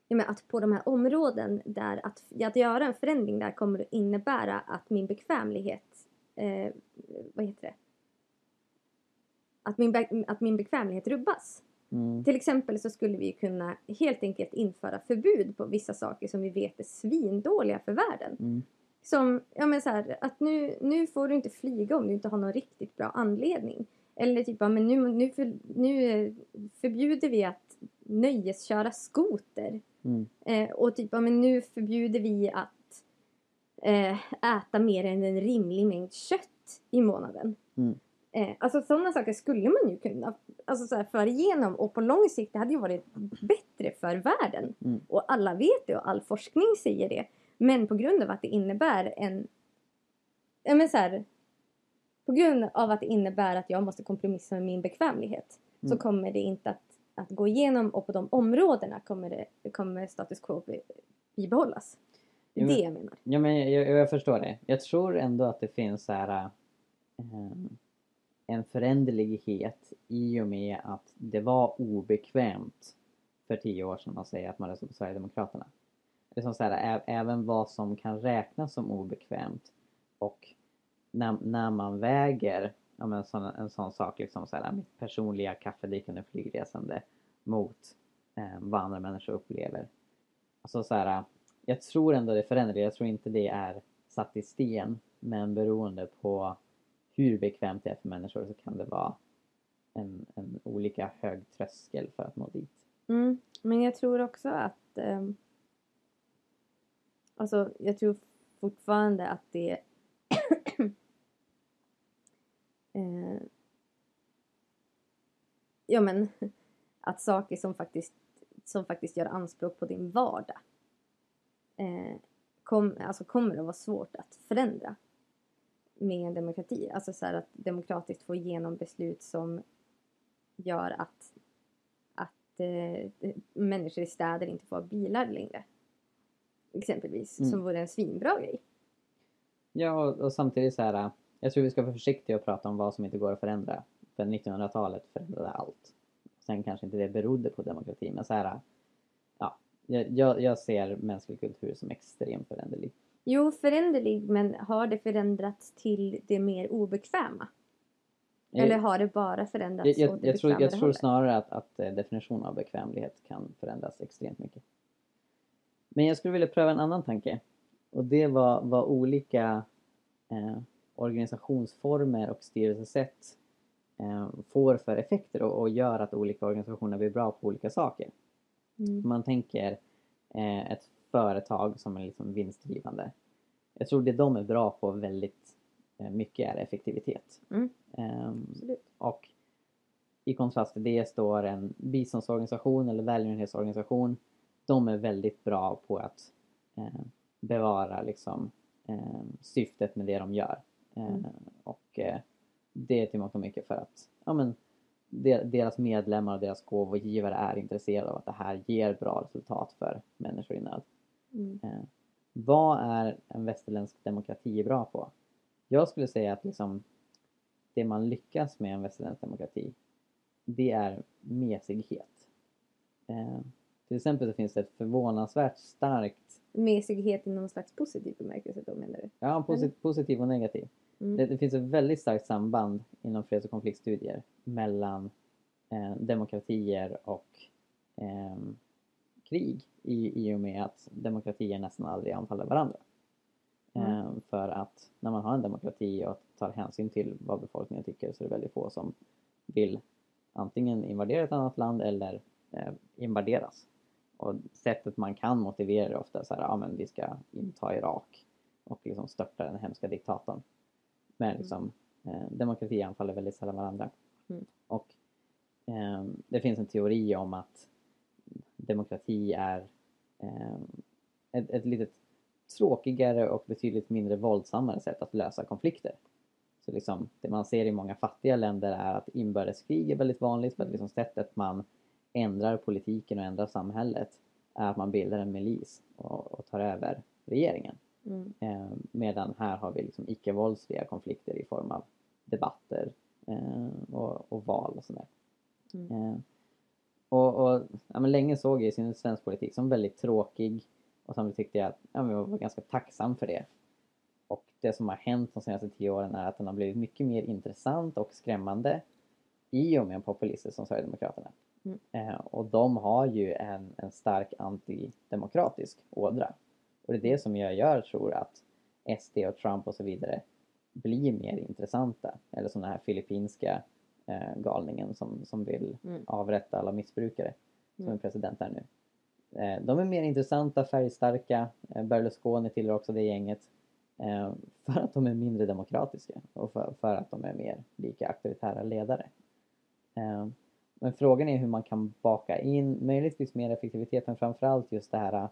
ja, men att på de här områden där att, att göra en förändring där kommer att innebära att min bekvämlighet, eh, vad heter det? Att min, att min bekvämlighet rubbas. Mm. Till exempel så skulle vi kunna helt enkelt införa förbud på vissa saker som vi vet är svindåliga för världen. Mm. Som, ja men så här, att nu, nu får du inte flyga om du inte har någon riktigt bra anledning. Eller typ, ja, men nu, nu, för, nu eh, förbjuder vi att nöjesköra skoter. Mm. Eh, och typ, ja, men nu förbjuder vi att eh, äta mer än en rimlig mängd kött i månaden. Mm. Eh, alltså sådana saker skulle man ju kunna alltså, så här, föra igenom och på lång sikt det hade ju varit bättre för världen. Mm. Och alla vet det och all forskning säger det. Men på grund av att det innebär en... Ja men så här, på grund av att det innebär att jag måste kompromissa med min bekvämlighet så Mm. kommer det inte att, att gå igenom och på de områdena kommer, det, kommer status quo bibehållas. Det är det jag menar. Ja, men jag, jag, förstår det. Jag tror ändå att det finns så här, ehm, en föränderlighet i och med att det var obekvämt för tio år sedan att säga att man röstade på Sverigedemokraterna. Det är som så här, även vad som kan räknas som obekvämt och när, när man väger ja, men sån, en sån sak, liksom så här, mitt personliga kaffedrickande flygresande mot eh, vad andra människor upplever. Alltså så här, jag tror ändå det förändrar. Jag tror inte det är satt i sten. Men beroende på hur bekvämt det är för människor så kan det vara en, en olika hög tröskel för att nå dit. Mm. Men jag tror också att... eh, alltså, jag tror fortfarande att det... eh, ja, men att saker som faktiskt, som faktiskt gör anspråk på din vardag eh, kom, alltså kommer att vara svårt att förändra med en demokrati. Alltså så att demokratiskt få igenom beslut som gör att att eh, människor i städer inte får ha bilar längre. Exempelvis, Mm. som vore en svinbra grej. Ja, och, och samtidigt så här. Jag tror vi ska vara försiktiga och prata om vad som inte går att förändra. För 1900-talet förändrade allt. Sen kanske inte det berodde på demokrati, men så här. Ja, jag, jag, jag ser mänsklig kultur som extremt föränderlig. Jo, föränderlig, men har det förändrats till det mer obekväma? Eller har det bara förändrats jag, jag, åt det jag, tror, jag tror snarare att, att eh, definitionen av bekvämlighet kan förändras extremt mycket. Men jag skulle vilja pröva en annan tanke. Och det var vad olika eh, organisationsformer och styrelsesätt eh, får för effekter och, och gör att olika organisationer blir bra på olika saker. Mm. Man tänker eh, ett företag som är liksom vinstdrivande. Jag tror det de är bra på väldigt eh, mycket är effektivitet. Mm. Absolut. och i kontrast till det står en biståndsorganisation eller välgörenhetsorganisation. De är väldigt bra på att eh, bevara liksom, eh, syftet med det de gör. Eh, Mm. Och eh, det är till mångt och mycket för att ja, men, de- deras medlemmar och deras gåvogivare är intresserade av att det här ger bra resultat för människor i nöd. Mm. Eh, vad är en västerländsk demokrati bra på? Jag skulle säga att liksom, det man lyckas med en västerländsk demokrati, det är mesighet. Eh, till exempel så finns det ett förvånansvärt starkt, Mesighet i någon slags positiv bemärkelse då menar du? ja posit, positiv och negativ. Mm. Det, det finns ett väldigt starkt samband inom freds och konfliktstudier mellan eh, demokratier och ehm, krig i, i och med att demokratier nästan aldrig anfaller varandra. Mm. Ehm, för att när man har en demokrati och tar hänsyn till vad befolkningen tycker så är det väldigt få som vill antingen invadera ett annat land eller eh, invaderas. Och sättet man kan motivera det ofta så här, ja men vi ska inta Irak och liksom störta den hemska diktatorn. Men liksom, eh, demokrati anfaller väldigt sällan varandra. Mm. Och eh, det finns en teori om att demokrati är eh, ett, ett litet tråkigare och betydligt mindre våldsammare sätt att lösa konflikter. Så liksom, det man ser i många fattiga länder är att inbördeskrig är väldigt vanligt för att liksom sättet man ändrar politiken och ändrar samhället är att man bildar en milis och, och tar över regeringen. Mm. Eh, medan här har vi liksom icke-våldsliga konflikter i form av debatter eh, och, och val och sådär. Mm. Eh, Och, och ja, men länge såg jag sin svensk politik som väldigt tråkig och samtidigt tyckte jag att ja, men jag var ganska tacksam för det. Och det som har hänt de senaste tio åren är att den har blivit mycket mer intressant och skrämmande i och med populister som Sverigedemokraterna. Mm. Eh, och de har ju en, en stark antidemokratisk ådra. Och det är det som jag gör tror att SD och Trump och så vidare blir mer intressanta. Eller som den här filippinska eh, galningen som, som vill Mm. avrätta alla missbrukare som Mm. är president där nu. Eh, de är mer intressanta, färgstarka. Eh, Berlusconi tillhör också det gänget. Eh, för att de är mindre demokratiska och för, för att de är mer lika auktoritära ledare. Eh, men frågan är hur man kan baka in möjligtvis mer effektivitet men framförallt just det här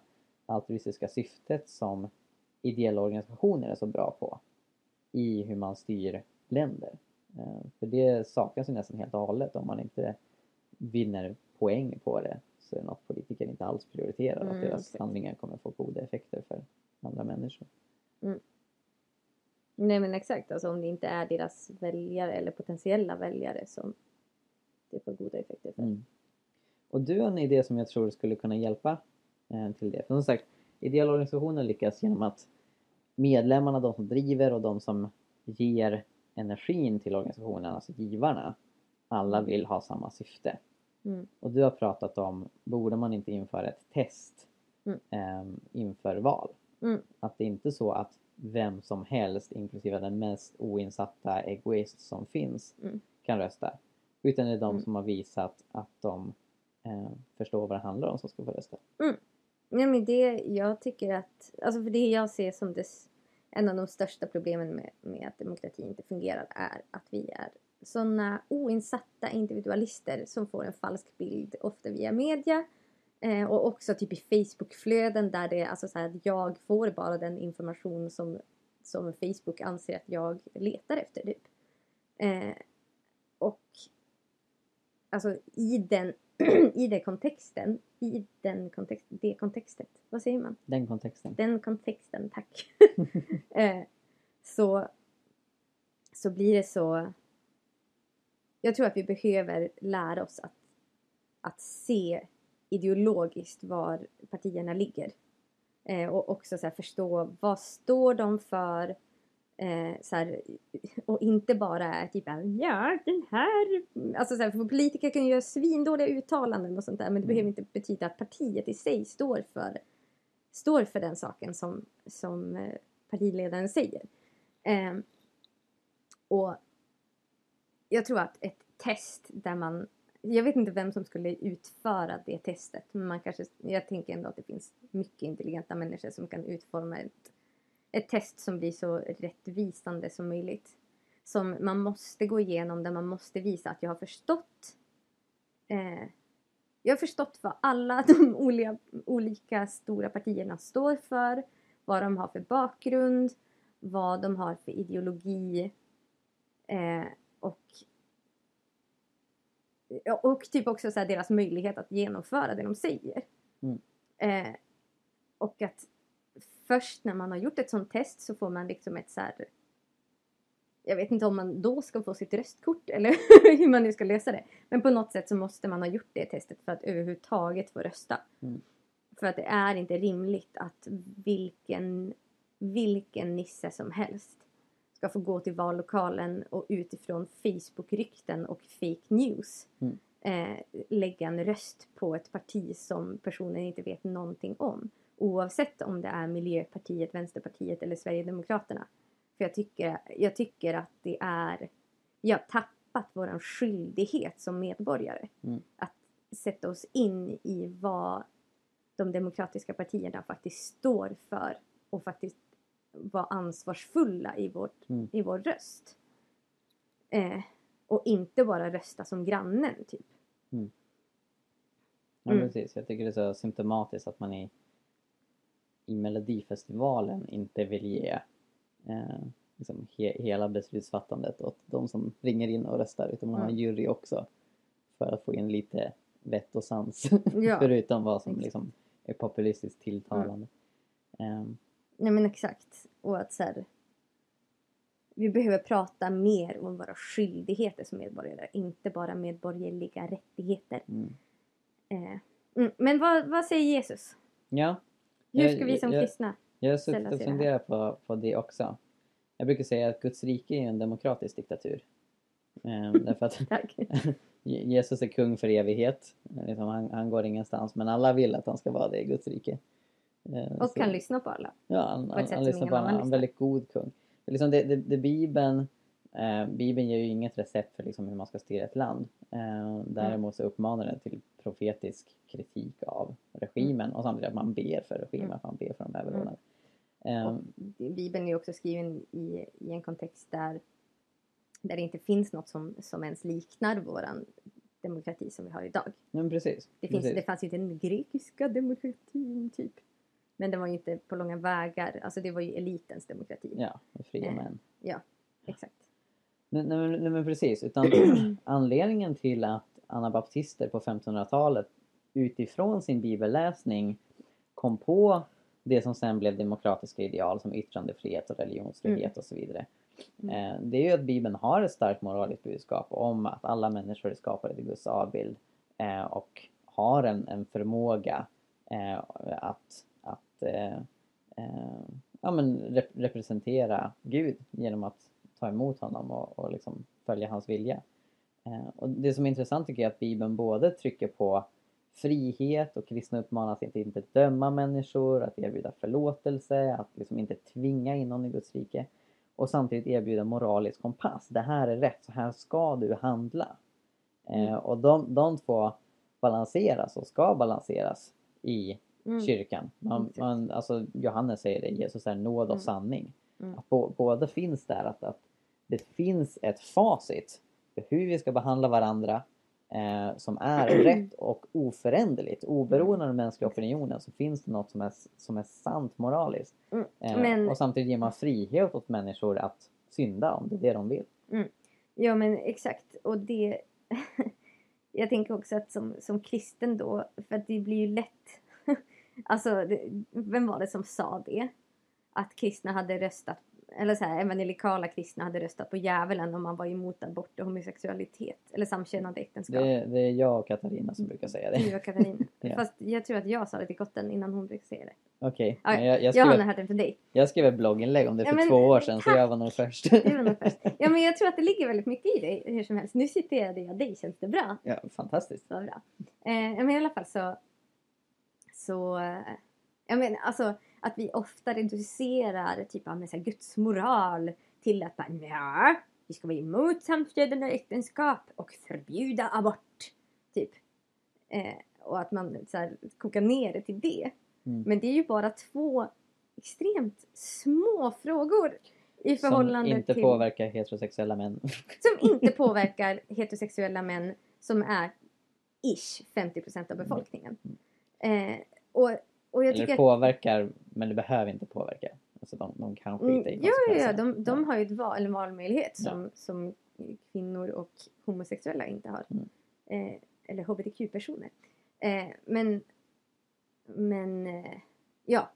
altruistiska syftet som ideella organisationer är så bra på i hur man styr länder. Eh, För det saknas ju nästan helt och hållet om man inte vinner poäng på det så är det något politiker inte alls prioriterar Mm, att deras exakt. handlingar kommer få goda effekter för andra människor. Nej men exakt, alltså om det inte är deras väljare eller potentiella väljare som det får goda effekter för. Mm. Och du har en idé som jag tror skulle kunna hjälpa eh, till det. För som sagt, ideella organisationer lyckas genom att medlemmarna, de som driver och de som ger energin till organisationen, alltså givarna, alla vill ha samma syfte. Mm. Och du har pratat om, borde man inte införa ett test Mm. ehm, inför val? Mm. Att det inte är så att vem som helst, inklusive den mest oinsatta egoist som finns, Mm. kan rösta. Utan det är de Mm. som har visat att de eh, förstår vad det handlar om som ska få rösta. Ja, men det, jag tycker att, alltså för det jag ser som des, en av de största problemen med, med att demokrati inte fungerar är att vi är sådana oinsatta individualister som får en falsk bild ofta via media eh, och också typ i Facebookflöden där det är alltså så här att jag får bara den information som, som Facebook anser att jag letar efter typ. Eh, och alltså i den, i den kontexten, i den kontext, det kontextet, vad säger man? Den kontexten. Den kontexten, tack. eh, så, så blir det så... Jag tror att vi behöver lära oss att, att se ideologiskt var partierna ligger. Eh, och också så förstå vad står de för. Eh, så här, och inte bara är typ ja den här... Alltså så här, för politiker kan ju göra svindåliga uttalanden och sånt där men det Mm. behöver inte betyda att partiet i sig står för står för den saken som, som eh, partiledaren säger. Eh, och jag tror att ett test där man, jag vet inte vem som skulle utföra det testet, men man kanske, jag tänker ändå att det finns mycket intelligenta människor som kan utforma ett, ett test som blir så rättvisande som möjligt. Som man måste gå igenom, där man måste visa att jag har förstått eh, jag har förstått vad alla de olika, olika stora partierna står för, vad de har för bakgrund, vad de har för ideologi eh, och och typ också så deras möjlighet att genomföra det de säger. Mm. Eh, och att först när man har gjort ett sånt test så får man liksom ett så här jag vet inte om man då ska få sitt röstkort eller hur man nu ska lösa det. Men på något sätt så måste man ha gjort det testet för att överhuvudtaget få rösta. Mm. För att det är inte rimligt att vilken, vilken nisse som helst ska få gå till vallokalen och utifrån Facebook-rykten och fake news Mm. eh, lägga en röst på ett parti som personen inte vet någonting om. Oavsett om det är Miljöpartiet, Vänsterpartiet eller Sverigedemokraterna. För jag tycker, jag tycker att det är... Vi har tappat vår skyldighet som medborgare. Mm. Att sätta oss in i vad de demokratiska partierna faktiskt står för och faktiskt vara ansvarsfulla i, vårt, Mm. i vår röst. Eh, och inte bara rösta som grannen, typ. Ja, Mm. precis. Jag tycker det är så symptomatiskt att man i, i Melodifestivalen inte vill ge eh, liksom he, hela beslutsfattandet åt de som ringer in och röstar utan man har en Mm. jury också för att få in lite vett och sans Ja. förutom vad som liksom är populistiskt tilltalande. Ehm, Nej men exakt. Och att så här, Vi behöver prata mer om våra skyldigheter som medborgare. Inte bara medborgerliga rättigheter. mm. Eh, mm, men vad, vad säger Jesus? Ja, Hur ska vi som jag- kristna? jag har suttit och funderat på, på det också. Jag brukar säga att Guds rike är en demokratisk diktatur. Eh, därför att Jesus är kung för evighet. Liksom, han, han går ingenstans men alla vill att han ska vara det i Guds rike. Eh, Och så- kan lyssna på alla. Ja, han, på han, han lyssnar på annan Han är en väldigt god kung. Liksom det, det, det Bibeln, eh, Bibeln ger ju inget recept för liksom hur man ska styra ett land. Eh, däremot så uppmanar den till profetisk kritik av regimen och samtidigt att man ber för regimen, Mm. att man ber för de överordnade. Eh, Och Bibeln är också skriven i, i en kontext där, där det inte finns något som, som ens liknar våran demokrati som vi har idag. men precis. Det, finns, precis. det fanns ju inte den grekiska demokratin typ. Men det var ju inte på långa vägar, alltså det var ju elitens demokrati. Ja, fria Eh. män. Exakt. Nej, nej, nej men precis, utan anledningen till att anabaptister på 1500-talet utifrån sin bibelläsning kom på det som sen blev demokratiska ideal som yttrandefrihet och religionsfrihet och så vidare. Mm. Eh, Det är ju att Bibeln har ett starkt moraliskt budskap om att alla människor är skapade till Guds avbild eh, och har en, en förmåga eh, att, att ja, men rep- representera Gud genom att ta emot honom och, och liksom följa hans vilja. Eh, och det som är intressant tycker jag är att Bibeln både trycker på frihet och kristna uppmanas att inte döma människor, att erbjuda förlåtelse, att liksom inte tvinga in någon i Guds rike. Och samtidigt erbjuda moralisk kompass. Det här är rätt, så här ska du handla. Eh, och de, de två balanseras och ska balanseras i Mm. kyrkan. Man, man, alltså Johannes säger det, Jesus är nåd och Mm. sanning. Mm. Att bo, båda finns där, att, att det finns ett facit för hur vi ska behandla varandra eh, som är rätt och oföränderligt. Oberoende av den mänskliga opinionen så finns det något som är, som är sant moraliskt. Mm. Eh, Men- Och samtidigt ger man frihet åt människor att synda om det är det de vill. Ja men exakt. Och det... jag tänker också att som, som kristen då, för att det blir ju lätt... alltså, det, vem var det som sa det? Att kristna hade röstat, eller så här, evangelikala kristna hade röstat på djävulen om man var emot abort och homosexualitet. Eller samkönade äktenskap. Det, det är jag och Katarina som brukar säga det. Det var Katarina. Ja. Fast jag tror att jag sa det till Kotten innan hon brukade säga det. Okej, Ja, men jag, jag, Jag skrev, har hört det från dig. jag skrev ett blogginlägg om det Ja, för men två år sedan så jag var nog först. Det var nog först. Ja men jag tror att det ligger väldigt mycket i det hur som helst. Nu citerade jag dig, känns det bra? ja, fantastiskt. Vad bra. Eh, men i alla fall så... Så... Eh, jag menar alltså att vi ofta reducerar typ av så här Guds moral till att bara ja, vi ska vara emot samkönade äktenskap och förbjuda abort. Typ. Eh, och att man så här, kokar ner det till det. Mm. Men det är ju bara två extremt små frågor i förhållande Som inte till... påverkar heterosexuella män. Som inte påverkar heterosexuella män som är ish 50% av befolkningen. Eh, och, och jag Eller påverkar, men det behöver inte påverka. Alltså de, de kan Mm, skita i ja, ja, ja, de, de har ju ett val, en valmöjlighet Ja. som, som kvinnor och homosexuella inte har. Mm. Eh, eller hbtq-personer. Eh, men, men eh, ja.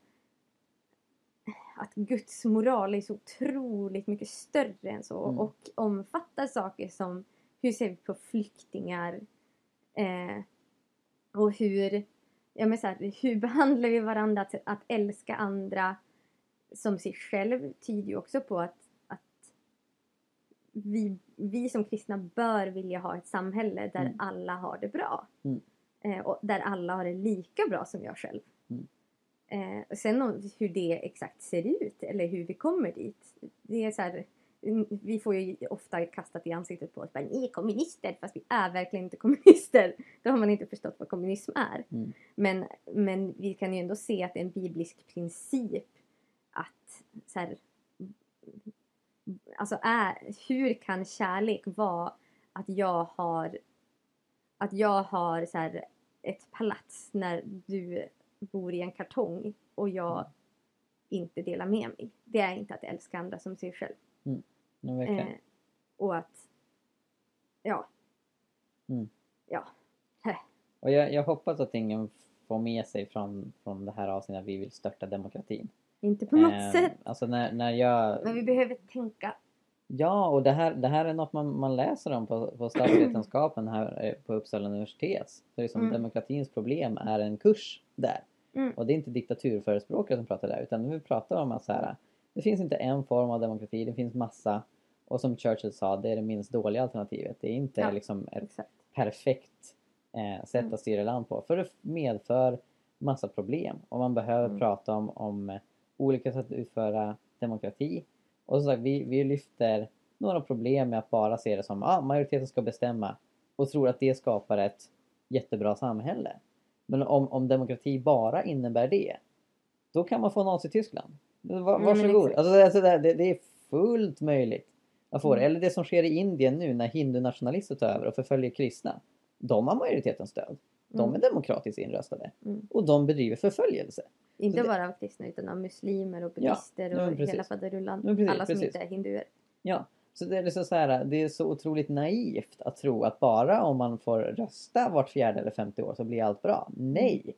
Att Guds moral är så otroligt mycket större än så Mm. och omfattar saker som hur ser vi på flyktingar eh, och hur, ja, men så här, hur behandlar vi varandra att, att älska andra som sig själv tyder ju också på att, att vi, vi som kristna bör vilja ha ett samhälle där Mm. alla har det bra. Mm. Eh, och där alla har det lika bra som jag själv. Mm. Eh, och sen hur det exakt ser ut eller hur vi kommer dit. Det är så här, vi får ju ofta kastat i ansiktet på oss bara, ni är kommunister fast vi är verkligen inte kommunister. Då har man inte förstått vad kommunism är. Mm. Men, men vi kan ju ändå se att det är en biblisk princip att så här, alltså är, hur kan kärlek vara att jag har att jag har så här, ett palats när du bor i en kartong och jag inte delar med mig. Det är inte att älska andra som sig själv. Verkligen. Eh, och att, ja. Mm. Ja. Och jag, jag hoppas att ingen får med sig från, från det här avsnittet att vi vill störta demokratin. Inte på något Eh, sätt. Alltså när, när jag... Men vi behöver tänka Ja, och det här, det här är något man, man läser om på, på statsvetenskapen här eh, på Uppsala universitet. Så liksom Mm. Demokratins problem är en kurs där. Mm. Och det är inte diktaturförespråkare som pratar där utan vi pratar om att så här, det finns inte en form av demokrati, det finns massa. Och som Churchill sa, det är det minst dåliga alternativet. Det är inte Ja. liksom ett Exakt. perfekt eh, sätt Mm. att styra land på. För det medför massa problem. Och man behöver Mm. prata om, om eh, olika sätt att utföra demokrati. Och som sagt, vi, vi lyfter några problem med att bara se det som att ah, majoriteten ska bestämma och tror att det skapar ett jättebra samhälle. Men om, om demokrati bara innebär det, då kan man få Nazityskland. Va, Mm, varsågod. Alltså, alltså, det, det det är fullt möjligt att få det. Mm. Eller det som sker i Indien nu när hindunationalister tar över och förföljer kristna. De har majoritetens stöd. De Mm. är demokratiskt inröstade. Mm. Och de bedriver förföljelse. Inte det- bara av kristna utan av muslimer och buddister ja, och hela faderullan. Alla som precis. inte är hinduer. Ja, så det är, liksom så här, det är så otroligt naivt att tro att bara om man får rösta vart fjärde eller femte år så blir allt bra. Nej!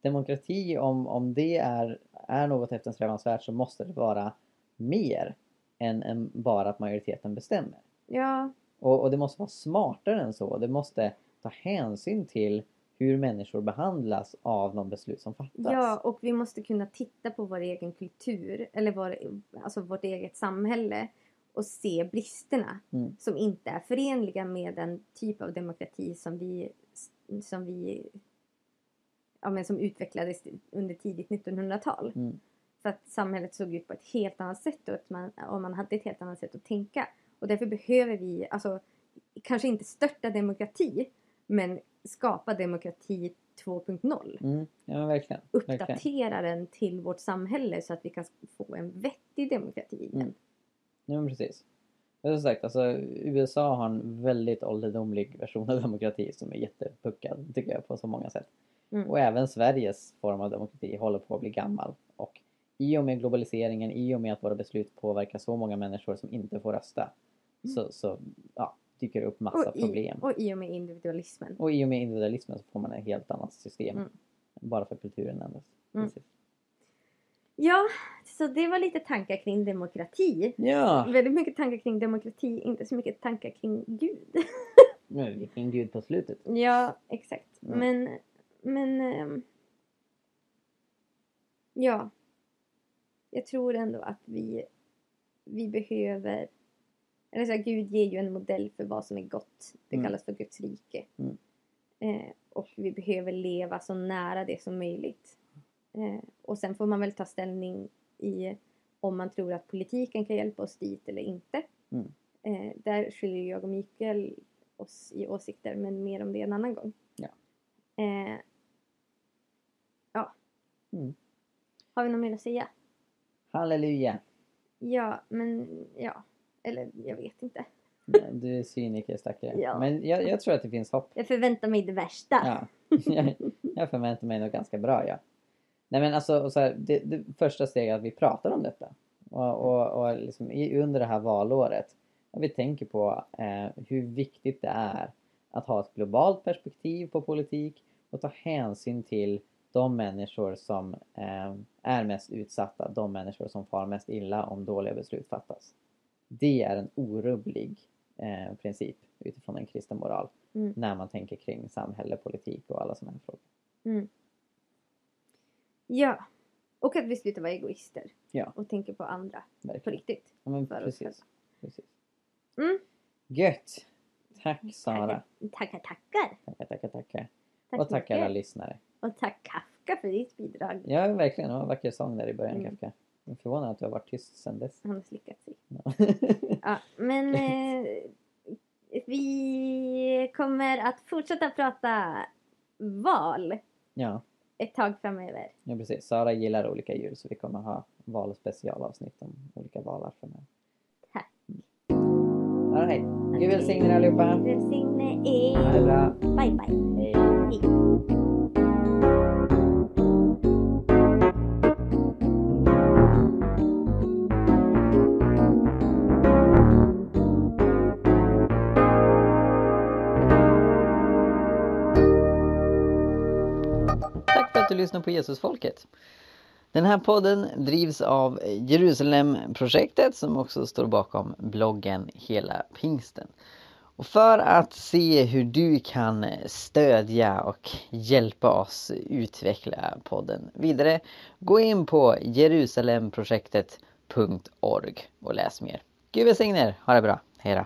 Demokrati, om, om det är, är något eftersträvansvärt så måste det vara mer än, än bara att majoriteten bestämmer. Ja, Och, och det måste vara smartare än så. Det måste ta hänsyn till hur människor behandlas av de beslut som fattas. ja, och vi måste kunna titta på vår egen kultur, eller vår, alltså vårt eget samhälle och se bristerna Mm. som inte är förenliga med den typ av demokrati som vi, som vi ja, men som utvecklades under tidigt 1900-tal. Mm. För att samhället såg ut på ett helt annat sätt och, man, och man hade ett helt annat sätt att tänka. Och därför behöver vi, alltså kanske inte störta demokrati, men skapa demokrati 2.0. Mm. Ja, verkligen. verkligen. Uppdatera den till vårt samhälle så att vi kan få en vettig demokrati igen. Mm. Ja, men precis. Som sagt, alltså, USA har en väldigt ålderdomlig version av demokrati som är jättepuckad, tycker jag, på så många sätt. Mm. Och även Sveriges form av demokrati håller på att bli gammal. Och i och med globaliseringen, i och med att våra beslut påverkar så många människor som inte får rösta, så, så ja, dyker det upp massa Och i, problem. och i och med individualismen. Och i och med individualismen så får man ett helt annat system. Mm. Bara för kulturen ändras. Mm. Ja, så det var lite tankar kring demokrati. Ja! Väldigt mycket tankar kring demokrati, inte så mycket tankar kring Gud. Nu vilken gud på slutet. Ja, exakt. Mm. Men, men... ehm, ja. Jag tror ändå att vi, vi behöver... Eller så här, Gud ger ju en modell för vad som är gott. Det Mm. kallas för Guds rike. Mm. Eh, och vi behöver leva så nära det som möjligt. Eh, och sen får man väl ta ställning i om man tror att politiken kan hjälpa oss dit eller inte. Mm. Eh, där skiljer jag och Mikael oss i åsikter, men mer om det en annan gång. Ja. Eh, ja. Mm. Har vi något mer att säga? Halleluja! Ja, men ja. Eller jag vet inte. Du är cyniker stackare. Ja. Men jag, jag tror att det finns hopp. Jag förväntar mig det värsta. Ja. Jag, jag förväntar mig nog ganska bra ja. Nej men alltså så här, det, det första steget är att vi pratar om detta. Och, och, och liksom under det här valåret. Och vi tänker på eh, hur viktigt det är att ha ett globalt perspektiv på politik och ta hänsyn till de människor som eh, är mest utsatta, de människor som far mest illa om dåliga beslut fattas. Det är en orubblig eh, princip utifrån en kristen moral Mm. när man tänker kring samhälle, politik och alla sådana här frågor. Mm. Ja. Och att vi slutar vara egoister. Ja. Och tänker på andra. På Verkligen. riktigt. Ja, men precis. precis. Mm. Gött! Tack Sara! Tackar, tackar. Tackar, tackar, tackar. Tack och tack alla lyssnare. Och tack Kafka för ditt bidrag. Ja, verkligen. Det var en vacker sång där i början, Mm. Kafka. Jag är förvånad att du har varit tyst sedan dess. Han har slickat sig. Ja. Ja, men eh, vi kommer att fortsätta prata val ja, ett tag framöver. ja, precis. Sara gillar olika djur så vi kommer ha valspecialavsnitt om olika valar framöver. Tack. All right. Gud välsigne er allihopa. Er. bra. Bye bye. Hej. Hej. Tack för att du lyssnar på Jesusfolket. Den här podden drivs av Jerusalemprojektet som också står bakom bloggen Hela Pingsten. Och för att se hur du kan stödja och hjälpa oss utveckla podden vidare, gå in på jerusalemprojektet.org och läs mer. Gud välsigne er, ha det bra, hejdå!